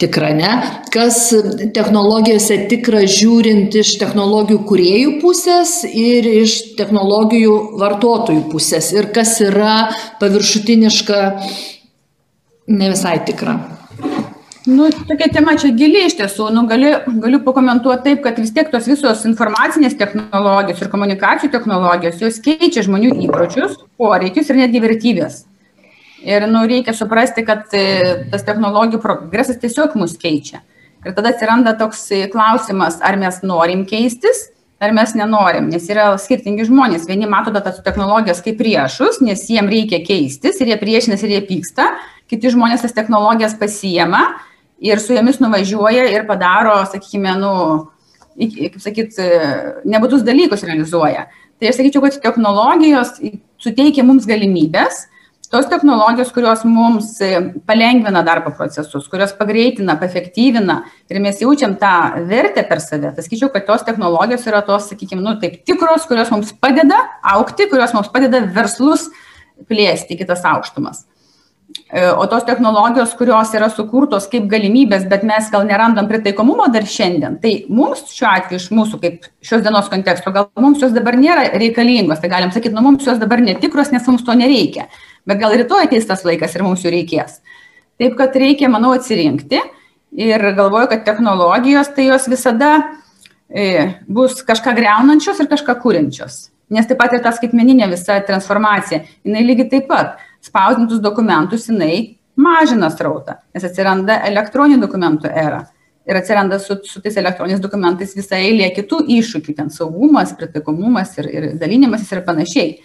tikra, ne? Kas technologijose tikra žiūrint iš technologijų kuriejų pusės ir iš technologijų vartotojų pusės ir kas yra paviršutiniška ne visai tikra. Nu, tokia tema čia gili iš tiesų. Nu, galiu, galiu pakomentuoti taip, kad vis tiek tos visos informacinės technologijos ir komunikacijų technologijos, jos keičia žmonių įpročius, poreikius ir netgi vertybės. Ir nu, reikia suprasti, kad e, tas technologijų progresas tiesiog mus keičia. Ir tada atsiranda toks e, klausimas, ar mes norim keistis, ar mes nenorim, nes yra skirtingi žmonės. Vieni mato tas technologijas kaip priešus, nes jiem reikia keistis ir jie priešinasi ir jie pyksta. Kiti žmonės tas technologijas pasiema ir su jomis nuvažiuoja ir padaro, sakykime, nu, kaip sakyt, nebūtus dalykus realizuoja. Tai aš sakyčiau, kad technologijos suteikia mums galimybės, tos technologijos, kurios mums palengvina darbo procesus, kurios pagreitina, efektyvina ir mes jaučiam tą vertę per save, tai sakyčiau, kad tos technologijos yra tos, sakykime, nu, taip tikros, kurios mums padeda aukti, kurios mums padeda verslus plėsti kitas aukštumas. E, o tos technologijos, kurios yra sukurtos kaip galimybės, bet mes gal nerandam pritaikomumo dar šiandien, tai mums šiuo atveju iš mūsų, kaip šios dienos konteksto, gal mums jos dabar nėra reikalingos, tai galim sakyti, nu mums jos dabar netikros, nes mums to nereikia, bet gal rytoj ateis tas laikas ir mums jų reikės. Taip kad reikia, manau, atsirinkti ir galvoju, kad technologijos tai jos visada e, bus kažką greunančios ir kažką kūrenčios. Nes taip pat ir ta skaitmeninė visa transformacija, jinai lygiai taip pat spausdintus dokumentus jinai mažina srautą, nes atsiranda elektroninių dokumentų era. Ir atsiranda su, su tais elektroniniais dokumentais visa eilė kitų iššūkių, ten saugumas, pritaikomumas ir, ir dalinimasis ir panašiai.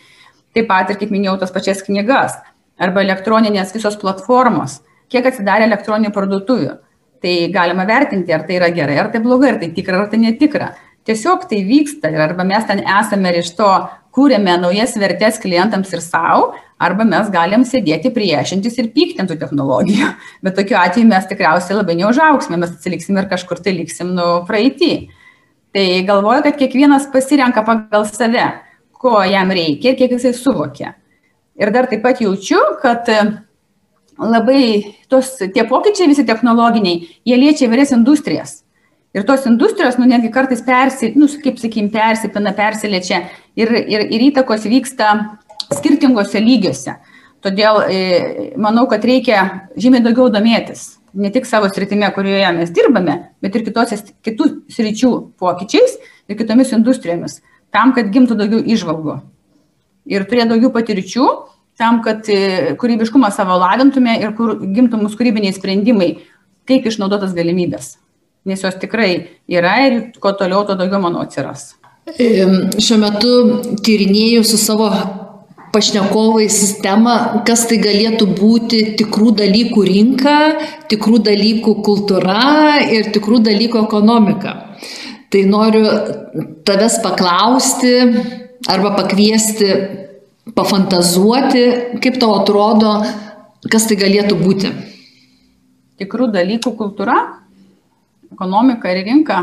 Taip pat ir, kaip minėjau, tas pačias knygas arba elektroninės visos platformos, kiek atsidarė elektroninių parduotuvių tai galima vertinti, ar tai yra gerai, ar tai blogai, ar tai tikra, ar tai netikra. Tiesiog tai vyksta ir arba mes ten esame ir iš to kūrėme naujas vertės klientams ir savo, arba mes galim sėdėti priešintis ir pykti ant tų technologijų. Bet tokiu atveju mes tikriausiai labai neužauksime, mes atsiliksim ir kažkur tai liksim nu praeitį. Tai galvoju, kad kiekvienas pasirenka pagal save, ko jam reikia ir kiek jisai suvokia. Ir dar taip pat jaučiu, kad labai tos, tie pokyčiai visi technologiniai, jie liečia įvairias industrijas. Ir tos industrijos, nu, netgi kartais persi, nu, kaip sakykim, persipina, persilečia ir, ir, ir įtakos vyksta skirtingose lygiuose. Todėl e, manau, kad reikia žymiai daugiau domėtis. Ne tik savo sritime, kurioje mes dirbame, bet ir kitose, kitų sričių pokyčiais ir kitomis industrijomis, tam, kad gimtų daugiau išvalgų. Ir turėti daugiau patirčių tam, kad e, kūrybiškumą savo lavintume ir kur gimtų mūsų kūrybiniai sprendimai, kaip išnaudotas galimybės. Nes jos tikrai yra ir kuo toliau, tuo daugiau, manau, atsiras. Šiuo metu tyrinėjau su savo pašnekovai sistemą, kas tai galėtų būti tikrų dalykų rinka, tikrų dalykų kultūra ir tikrų dalykų ekonomika. Tai noriu tavęs paklausti arba pakviesti pafantazuoti, kaip tau atrodo, kas tai galėtų būti? Tikrų dalykų kultūra, ekonomika ir rinka.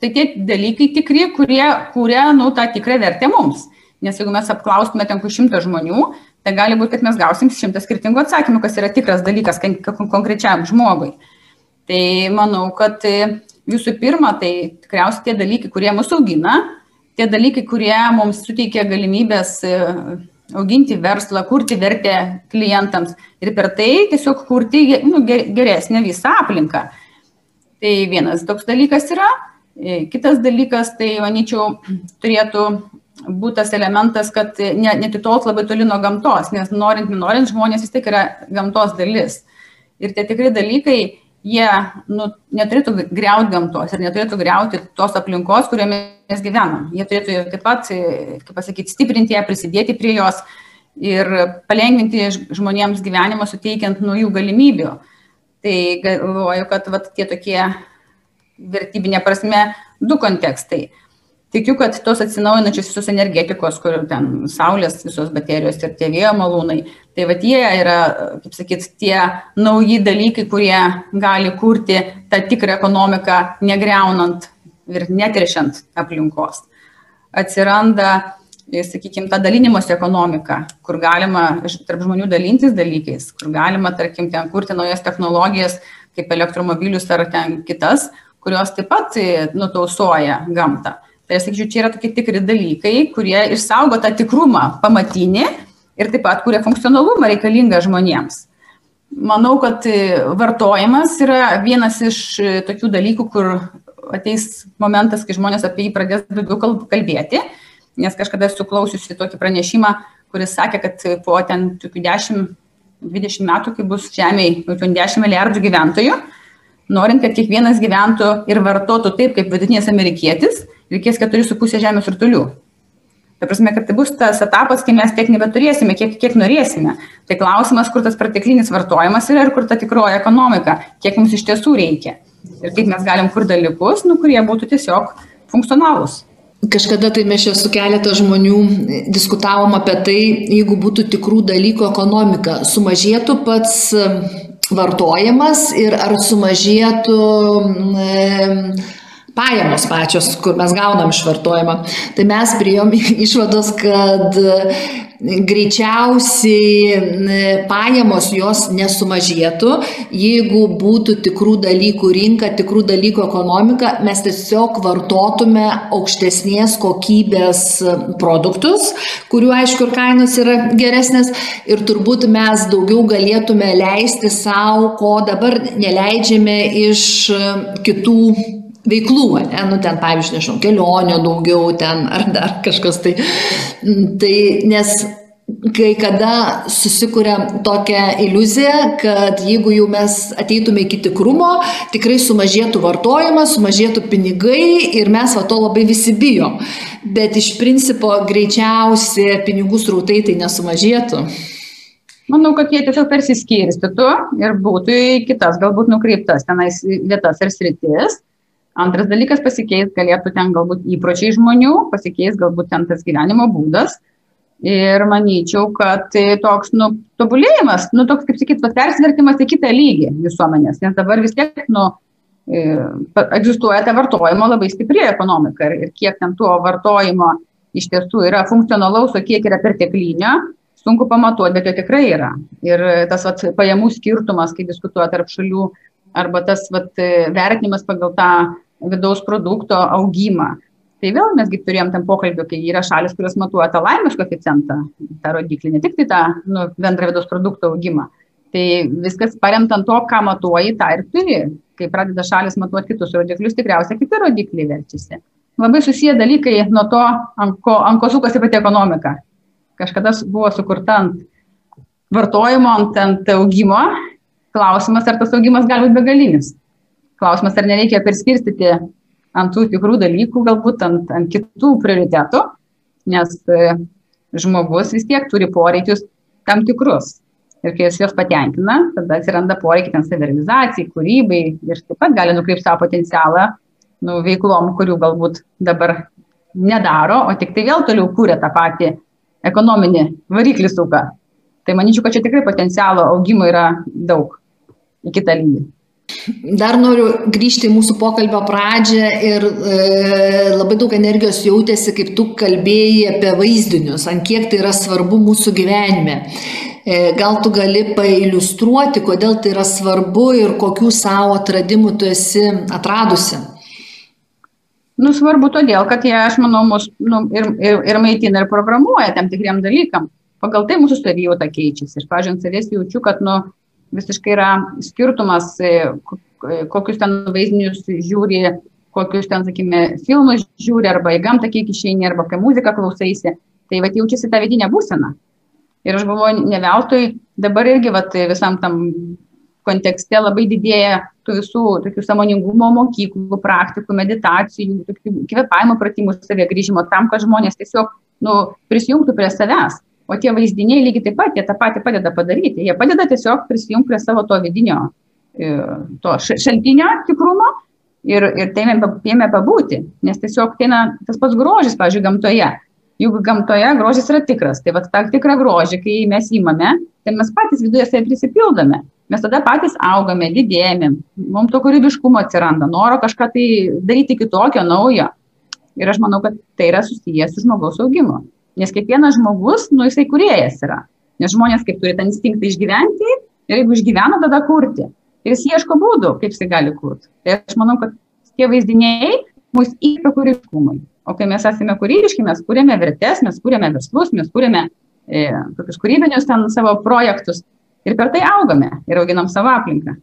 Tai tie dalykai tikri, kurie kūrė nu, tą tikrą vertę mums. Nes jeigu mes apklaustume ten kur šimtą žmonių, tai gali būti, kad mes gausim šimtą skirtingų atsakymų, kas yra tikras dalykas konkrečiam žmogui. Tai manau, kad visų pirma, tai tikriausiai tie dalykai, kurie mus augina, tie dalykai, kurie mums suteikia galimybės auginti verslą, kurti vertę klientams ir per tai tiesiog kurti nu, geresnę visą aplinką. Tai vienas toks dalykas yra. E, kitas dalykas, tai manyčiau, turėtų būti tas elementas, kad netitolt labai toli nuo gamtos, nes norint, nenorint, žmonės vis tiek yra gamtos dalis. Ir tie tikrai dalykai, jie nu, neturėtų greuti gamtos ir neturėtų greuti tos aplinkos, kurioje mes gyvenam. Jie turėtų taip pat, kaip pasakyti, stiprinti ją, prisidėti prie jos ir palengvinti žmonėms gyvenimą, suteikiant naujų galimybių. Tai galvoju, kad vat, tie tokie vertybinė prasme du kontekstai. Tikiu kad tos atsinaujinančios visos energetikos kur ten saulės visos baterijos ir tie vėjo malūnai tai vat jie yra kaip sakyt tie nauji dalykai kurie gali kurti tą tikrą ekonomiką negriaunant ir neteršiant aplinkos. Atsiranda sakykim ta dalinimosi ekonomika kur galima tarp žmonių dalintis dalykais kur galima tarkim ten kurti naujas technologijas kaip elektromobilius ar ten kitas kurios taip pat e, nutausoja gamtą Tai aš sakyčiau, čia yra tokie tikri dalykai, kurie išsaugo tą tikrumą pamatinį ir taip pat kuria funkcionalumą reikalingą žmonėms. Manau, kad vartojimas yra vienas iš tokių dalykų, kur ateis momentas, kai žmonės apie jį pradės daugiau kalbėti, nes kažkada esu klausiusi tokį pranešimą, kuris sakė, kad po ten tokių 10-20 metų, kai bus Žemėje 10 milijardų gyventojų, norint, kad kiekvienas gyventų ir vartotų taip, kaip vidutinis amerikietis, reikės 4,5 žemės rutulių. Ta prasme, kad tai bus tas etapas, kai mes tiek nebeturėsime, kiek, kiek norėsime. Tai klausimas, kur tas perteklinis vartojimas yra ir kur ta tikroji ekonomika, kiek mums iš tiesų reikia. Ir kaip mes galim kur dalykus, nu, kurie būtų tiesiog funkcionalūs. Kažkada tai mes čia su keletą žmonių diskutavom apie tai, jeigu būtų tikrų dalykų ekonomika, sumažėtų pats vartojimas ir ar sumažėtų pajamos pačios, kur mes gaunam iš vartojimo. Tai mes priejom išvados, kad greičiausiai pajamos jos nesumažėtų, jeigu būtų tikrų dalykų rinka, tikrų dalykų ekonomika, mes tiesiog vartotume aukštesnės kokybės produktus, kurių aišku ir kainos yra geresnės ir turbūt mes daugiau galėtume leisti savo, ko dabar neleidžiame iš kitų veiklų, ne, nu ten pavyzdžiui, nežinau, kelionių daugiau ten ar dar kažkas tai. Tai nes kai kada susikuria tokia iliuzija, kad jeigu jau mes ateitume iki tikrumo, tikrai sumažėtų vartojimas, sumažėtų pinigai ir mes va to labai visi bijom. Bet iš principo greičiausiai pinigų srautai tai nesumažėtų. Manau, kad jie tiesiog persiskirstytų ir būtų į kitas galbūt nukreiptas tenais vietas ir sritis. Antras dalykas pasikeis, galėtų ten galbūt įpročiai žmonių, pasikeis galbūt ten tas gyvenimo būdas. Ir manyčiau, kad toks, nu, tobulėjimas, nu, toks, kaip sakyt, persvertimas į kitą lygį visuomenės, nes dabar vis tiek, nu, e, egzistuoja ta vartojimo labai stipri ekonomika ir, kiek ten tuo vartojimo iš tiesų yra funkcionalaus, o kiek yra perteklinio, sunku pamatuoti, bet jo tikrai yra. Ir tas vat, pajamų skirtumas, kai diskutuoja tarp šalių, arba tas vat, vertinimas pagal tą vidaus produkto augimą. Tai vėl mesgi turėjom tam pokalbį, kai yra šalis, kurios matuoja tą laimės koeficientą, tą rodiklį, ne tik tai tą nu, bendrą vidaus produkto augimą. Tai viskas paremta ant to, ką matuoji, tą ir turi. Kai pradeda šalis matuoti kitus rodiklius, tikriausiai kiti rodikliai verčiasi. Labai susiję dalykai nuo to, ant ko, ant ko sukasi pati ekonomika. Kažkada buvo sukurta ant vartojimo, ant, ant augimo. Klausimas, ar tas augimas gali būti begalinis Klausimas, ar nereikia perskirstyti ant tų tikrų dalykų, galbūt ant, ant kitų prioritetų, nes e, žmogus vis tiek turi poreikius tam tikrus. Ir kai jis juos patenkina, tada atsiranda poreikiai ten savirealizacijai, kūrybai ir taip pat gali nukreipti savo potencialą nu, veiklom, kurių galbūt dabar nedaro, o tik tai vėl toliau kūrė tą patį ekonominį variklį suką. Tai manyčiau, kad čia tikrai potencialo augimo yra daug į kitą lygį. Dar noriu grįžti į mūsų pokalbio pradžią ir e, labai daug energijos jautėsi, kaip tu kalbėjai apie vaizdinius, ant kiek tai yra svarbu mūsų gyvenime. E, gal tu gali pailustruoti, kodėl tai yra svarbu ir kokių savo atradimų tu esi atradusi? Nu, svarbu todėl, kad jie, aš manau, mus nu, ir, ir, ir maitina, ir programuoja tam tikriem dalykam. Pagal tai mūsų savijauta keičiasi. Aš, pažiūrėjau, savęs jaučiu, kad, nu, visiškai yra skirtumas, e, e, kokius ten vaizdinius žiūri, kokius ten, sakykime, filmus žiūri, arba į gamtą kiek išeini, arba kai muziką klausaisi. Tai va jaučiasi tą vidinę būseną. Ir aš galvoju, ne veltui dabar irgi vat, visam tam kontekste labai didėja tų visų tokių samoningumo mokyklų, praktikų, meditacijų, kvepavimo pratimų savie grįžimo tam, kad žmonės tiesiog nu, prisijungtų prie savęs. O tie vaizdiniai lygiai taip pat, jie tą patį padeda padaryti. Jie padeda tiesiog prisijungti prie savo to vidinio, e, to šaltinio tikrumo ir, ir jame pabūti. Nes tiesiog tai na, tas pats grožis, pavyzdžiui, gamtoje. Juk gamtoje grožis yra tikras. Tai va tą tikrą grožį, kai mes įmame, tai mes patys viduje save prisipildome. Mes tada patys augame, didėjame, mums to kūrybiškumo atsiranda, noro kažką tai daryti kitokio, naujo. Ir aš manau, kad tai yra susijęs su žmogaus augimu. Nes kiekvienas žmogus, nu, jisai kuriejas yra. Nes žmonės kaip turi tą instinktą išgyventi ir jeigu išgyvena, tada kurti. Ir jis ieško būdų, kaip jisai gali kurti. Tai aš manau, kad tie vaizdiniai mus įkvepia kūrybiškumui. O kai mes esame kūrybiški, mes kūrėme vertės, mes kūrėme verslus, mes kūrėme e, tokius kūrybinius ten savo projektus ir per tai augame ir auginam savo aplinką.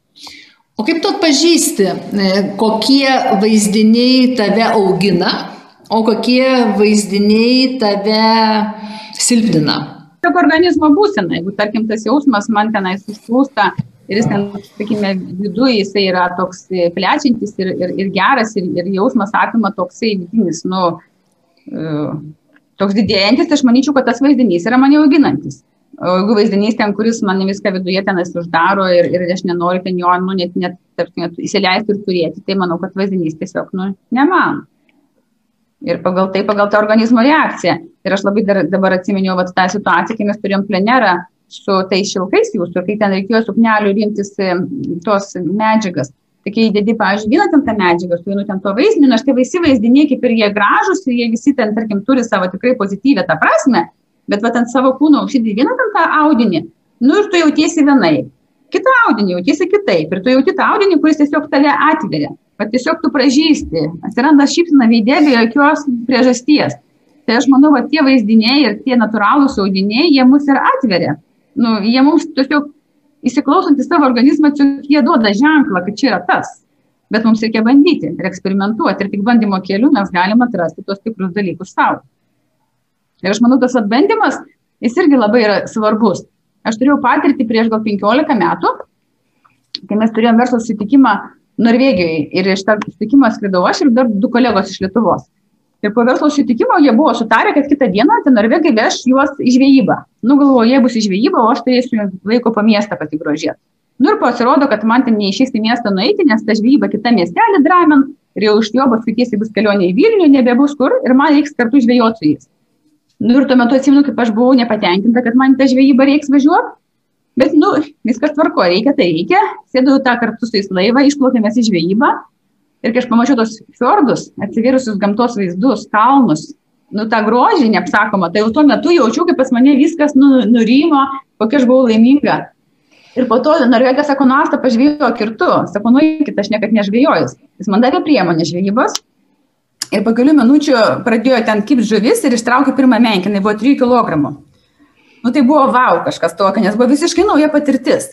O kaip tu atpažįsti, e, kokie vaizdiniai tave augina o kokie vaizdiniai tave silpnina? Tiesiog organizmo būsena, jeigu tarkim tas jausmas man tenais užplūsta ir jis ten, sakykime, viduje jisai yra toks plečiantis ir, ir, ir geras ir, ir jausmas apima toksai vidinis, nu, uh, toks didėjantis, tai aš manyčiau, kad tas vaizdinys yra mane auginantis. O jeigu vaizdinys ten, kuris mane viską viduje tenais uždaro ir, ir aš nenoriu ten jo, nu, net, net, net, net įsileisti ir turėti, tai manau, kad vaizdinys tiesiog, nu, ne man ir pagal tai, pagal tą organizmo reakciją. Ir aš labai dar, dabar atsiminiau vat, tą situaciją, kai mes turėjom plenerą su tais šilkais jūsų, kai ten reikėjo suknelių rinktis tos medžiagas. Tai kai įdedi, pavyzdžiui, vieną ten tą medžiagą, su vienu ten to vaizdiniu, nors tie visi vaizdiniai kaip ir jie gražus ir jie visi ten, tarkim, turi savo tikrai pozityvę tą prasme, bet va ant savo kūno užsidedi vieną ten tą audinį, nu ir tu jautiesi vienai. Kitą audinį jautiesi kitaip ir tu jauti tą audinį, kuris tiesiog tave atveria. Bet tiesiog tu pražysti, atsiranda šypsena veidė be jokios priežasties. Tai aš manau, kad tie vaizdiniai ir tie natūralūs audiniai, jie mus ir atveria. Nu, jie mums tiesiog įsiklausant į savo organizmą, jie duoda ženklą, kad čia yra tas. Bet mums reikia bandyti ir eksperimentuoti. Ir tik bandymo keliu mes galime atrasti tos tikrus dalykus savo. Ir aš manau, tas atbandymas, jis irgi labai yra svarbus. Aš turėjau patirtį prieš gal 15 metų, kai mes turėjome verslo susitikimą Norvegijoje ir iš tą susitikimą skridau aš ir dar du kolegos iš Lietuvos. Ir po verslo sutikimo jie buvo sutarę, kad kitą dieną ten norvegai veš juos į žvejybą. Nu, galvoju, jie bus į žvejybą, o aš turėsiu laiko po miestą pasigrožėti. Nu ir pasirodo, kad man ten neišės į miestą nueiti, nes ta žvejyba kita miestelė Dramen ir jau iš jo paskaitysi bus kelionė į Vilnių, nebebus kur ir man reiks kartu žvejoti su jais. Nu ir tuo metu atsimenu, kaip aš buvau nepatenkinta, kad man tą žvejybą reiks važiuoti. Bet, nu, viskas tvarko, reikia, tai reikia. Sėdau tą kartu su jais laivą, išplaukėme į žvejybą Ir kai aš pamačiau tos fjordus, atsivyrusius gamtos vaizdus, kalnus, nu tą grožį neapsakomą, tai jau tuo metu jaučiau, kaip pas mane viskas nu, nurimo, kokia aš buvau laiminga. Ir po to Norvegas sako, nu, asta pažvėjo kirtu. Sako, nu, eikit, aš niekad nežvėjojus. Jis man davė priemonę žvejybos. Ir po kelių minučių pradėjo ten kipti žuvis ir ištraukė pirmą menkinį, buvo 3 kg. Nu, tai buvo wow kažkas tokio, nes buvo visiškai nauja patirtis.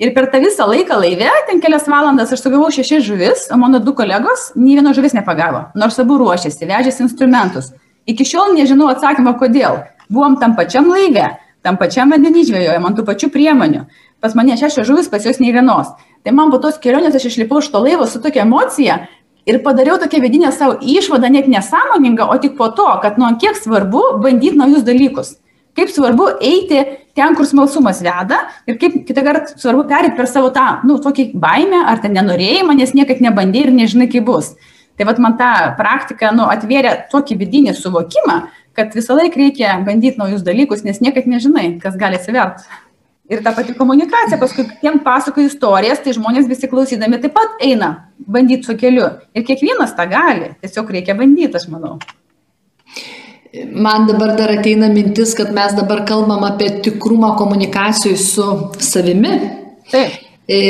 Ir per tą visą laiką laive, ten kelias valandas aš sugavau šešias žuvis, o mano du kolegos nei vieno žuvis nepagavo, nors abu ruošėsi, vežėsi instrumentus. Iki šiol nežinau atsakymą, kodėl. Buvom tam pačiam laive, tam pačiam vandenį žvėjoje, man tų pačių priemonių. Pas mane šešios žuvis, pas juos nei vienos. Tai man po tos kelionės aš išlipau iš to laivo su tokia emocija ir padariau tokią vidinę savo išvadą, net nesąmoningą, o tik po to, kad nu, kiek svarbu bandyti naujus dalykus kaip svarbu eiti ten, kur smalsumas veda ir kaip kitą kartą svarbu perėti per savo tą, nu, tokį baimę ar ten nenorėjimą, nes niekad nebandė ir nežinai, kaip bus. Tai vad man ta praktika, nu, atvėrė tokį vidinį suvokimą, kad visą laiką reikia bandyti naujus dalykus, nes niekad nežinai, kas gali atsiverti. Ir ta pati komunikacija, paskui tiem pasakoju istorijas, tai žmonės visi klausydami taip pat eina bandyti su keliu. Ir kiekvienas tą gali, tiesiog reikia bandyti, aš manau. Man dabar dar ateina mintis, kad mes dabar kalbam apie tikrumą komunikacijų su savimi. Taip. E,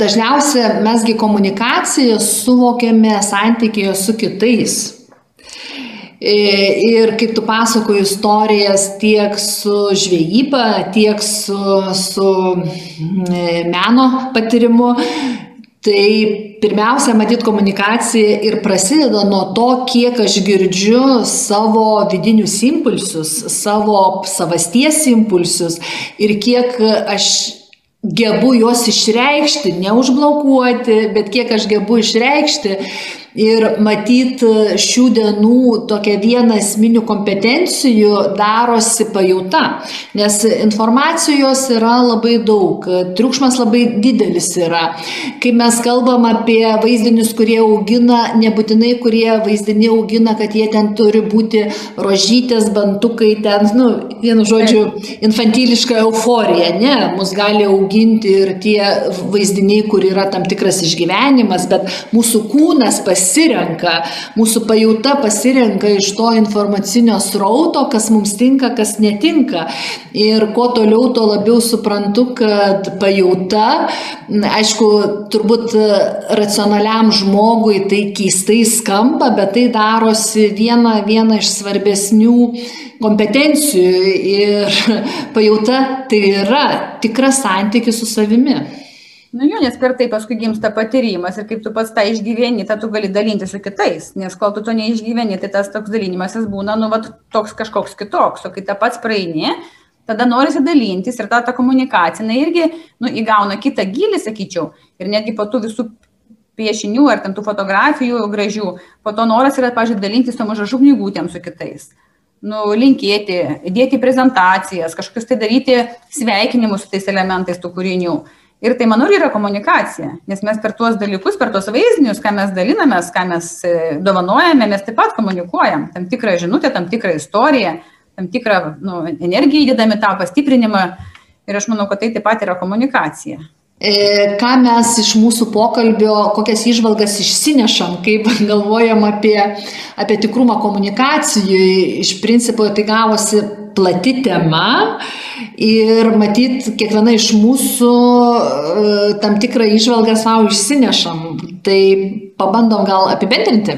dažniausiai mesgi komunikaciją suvokiame santykėje su kitais. E, ir kaip tu pasakoji istorijas tiek su žvejyba, tiek su, su e, meno patyrimu, tai pirmiausia matyt komunikacija ir prasideda nuo to kiek aš girdžiu savo vidinius impulsus savo savasties impulsus ir kiek aš gebu juos išreikšti neužblokuoti bet kiek aš gebu išreikšti. Ir matyt, šių dienų tokia viena esminių kompetencijų darosi pajauta, nes informacijos yra labai daug, triukšmas labai didelis yra. Kai mes kalbam apie vaizdinius, kurie augina, nebūtinai kurie vaizdiniai augina, kad jie ten turi būti rožytės, bantukai, ten, nu, vienu žodžiu, infantiliška euforija, ne, mus gali auginti ir tie vaizdiniai, kur yra tam tikras išgyvenimas, bet mūsų kūnas pasirenka, mūsų pajūta pasirenka iš to informacinio srauto, kas mums tinka, kas netinka. Ir kuo toliau, tuo labiau suprantu, kad pajūta, aišku, turbūt racionaliam žmogui tai keistai skamba, bet tai darosi viena, viena iš svarbesnių kompetencijų ir pajūta tai yra tikras santykis su savimi. Nu jo nes per tai paskui gimsta patyrimas ir kaip tu pats tą išgyveni tą tu gali dalintis su kitais nes kol tu to neišgyveni tai tas toks dalinimasis būna nu vat toks kažkoks kitoks o kai tą pats praeini tada norisi dalintis ir ta ta komunikacija jinai irgi nu įgauna kitą gylį sakyčiau ir netgi po tų visų piešinių ar ten tų fotografijų gražių po to noras yra pavyzdžiui dalintis tom užrašų knygutėm su kitais nu linkėti dėti prezentacijas kažkokius tai daryti sveikinimus su tais elementais tų kūrinių. Ir tai manau yra komunikacija nes mes per tuos dalykus per tuos vaizdinius ką mes dalinamės ką mes e, dovanojame mes taip pat komunikuojam. Tam tikrą žinutę tam tikrą istoriją tam tikrą nu energiją įdedam į tą pastiprinimą. Ir aš manau kad tai taip pat yra komunikacija ką mes iš mūsų pokalbio, kokias išvalgas išsinešam, kaip galvojam apie, apie tikrumą komunikacijui. Iš principo tai gavosi plati tema ir matyt, kiekviena iš mūsų e, tam tikrą išvalgą savo išsinešam. Tai pabandom gal apibendrinti.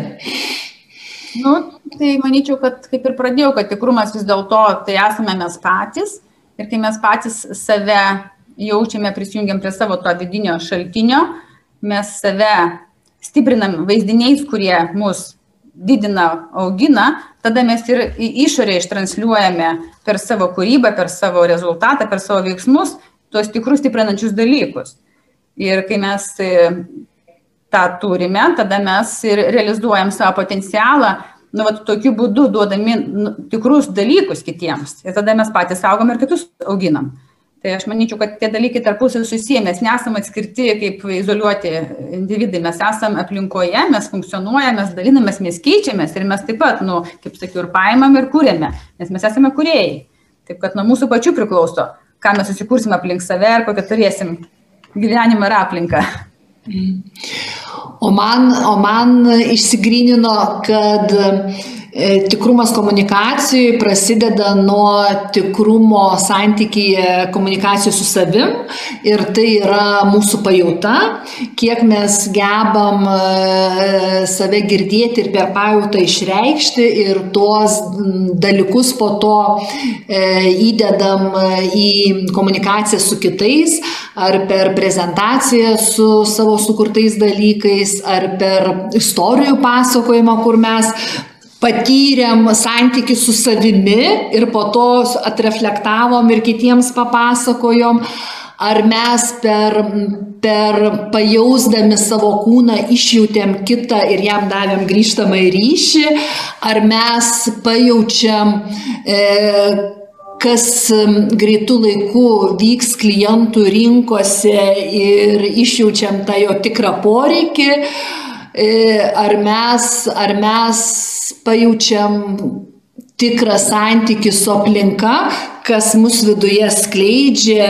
Nu, tai manyčiau, kad kaip ir pradėjau, kad tikrumas vis dėlto tai esame mes patys ir kai mes patys save jaučiame, prisijungiam prie savo to vidinio šaltinio, mes save stiprinam vaizdiniais, kurie mus didina, augina, tada mes ir į išorę ištransliuojame per savo kūrybą, per savo rezultatą, per savo veiksmus tuos tikrus stiprinančius dalykus. Ir kai mes e, tą turime, tada mes ir realizuojam savo potencialą, nu, vat, tokiu būdu duodami nu, tikrus dalykus kitiems. Ir tada mes patys augam ir kitus auginam tai aš manyčiau kad tie dalykai tarpusavy susiję. Mes nesam atskirti kaip izoliuoti individai. Mes esam aplinkoje mes funkcionuojam mes dalinamės mes keičiamės ir mes taip pat nu kaip sakiau ir paimam ir kuriame nes mes esame kūrėjai. Taip kad nuo mūsų pačių priklauso ką mes susikursim aplink save ir kokią turėsim gyvenimą ir aplinką. O man, o man išsigrynino, kad E, tikrumas komunikacijai prasideda nuo tikrumo santykyje komunikacijos su savim ir tai yra mūsų pajauta, kiek mes gebam e, save girdėti ir per pajautą išreikšti ir tuos dalykus po to e, įdedam į komunikaciją su kitais ar per prezentaciją su savo sukurtais dalykais ar per istorijų pasakojimą, kur mes patyrėm santykį su savimi ir po to atreflektavom ir kitiems papasakojom, ar mes per, per pajausdami savo kūną išjautėm kitą ir jam davėm grįžtamą ryšį, ar mes pajaučiam e, kas greitų laikų vyks klientų rinkose ir išjaučiam tą jo tikrą poreikį, E, ar mes, ar mes pajaučiam tikrą santykį su aplinka, kas mus viduje skleidžia,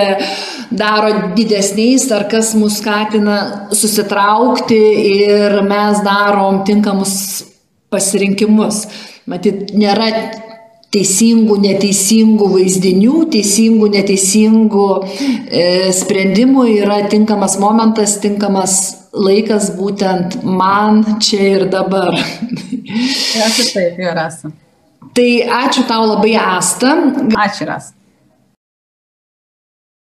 daro didesniais, ar kas mus skatina susitraukti ir mes darom tinkamus pasirinkimus. Matyt, nėra teisingų, neteisingų vaizdinių, teisingų, neteisingų e, sprendimų, yra tinkamas momentas, tinkamas laikas būtent man čia ir dabar. Ačiū taip, jau rasiu. Tai ačiū tau labai, Asta. Ačiū, Rasta.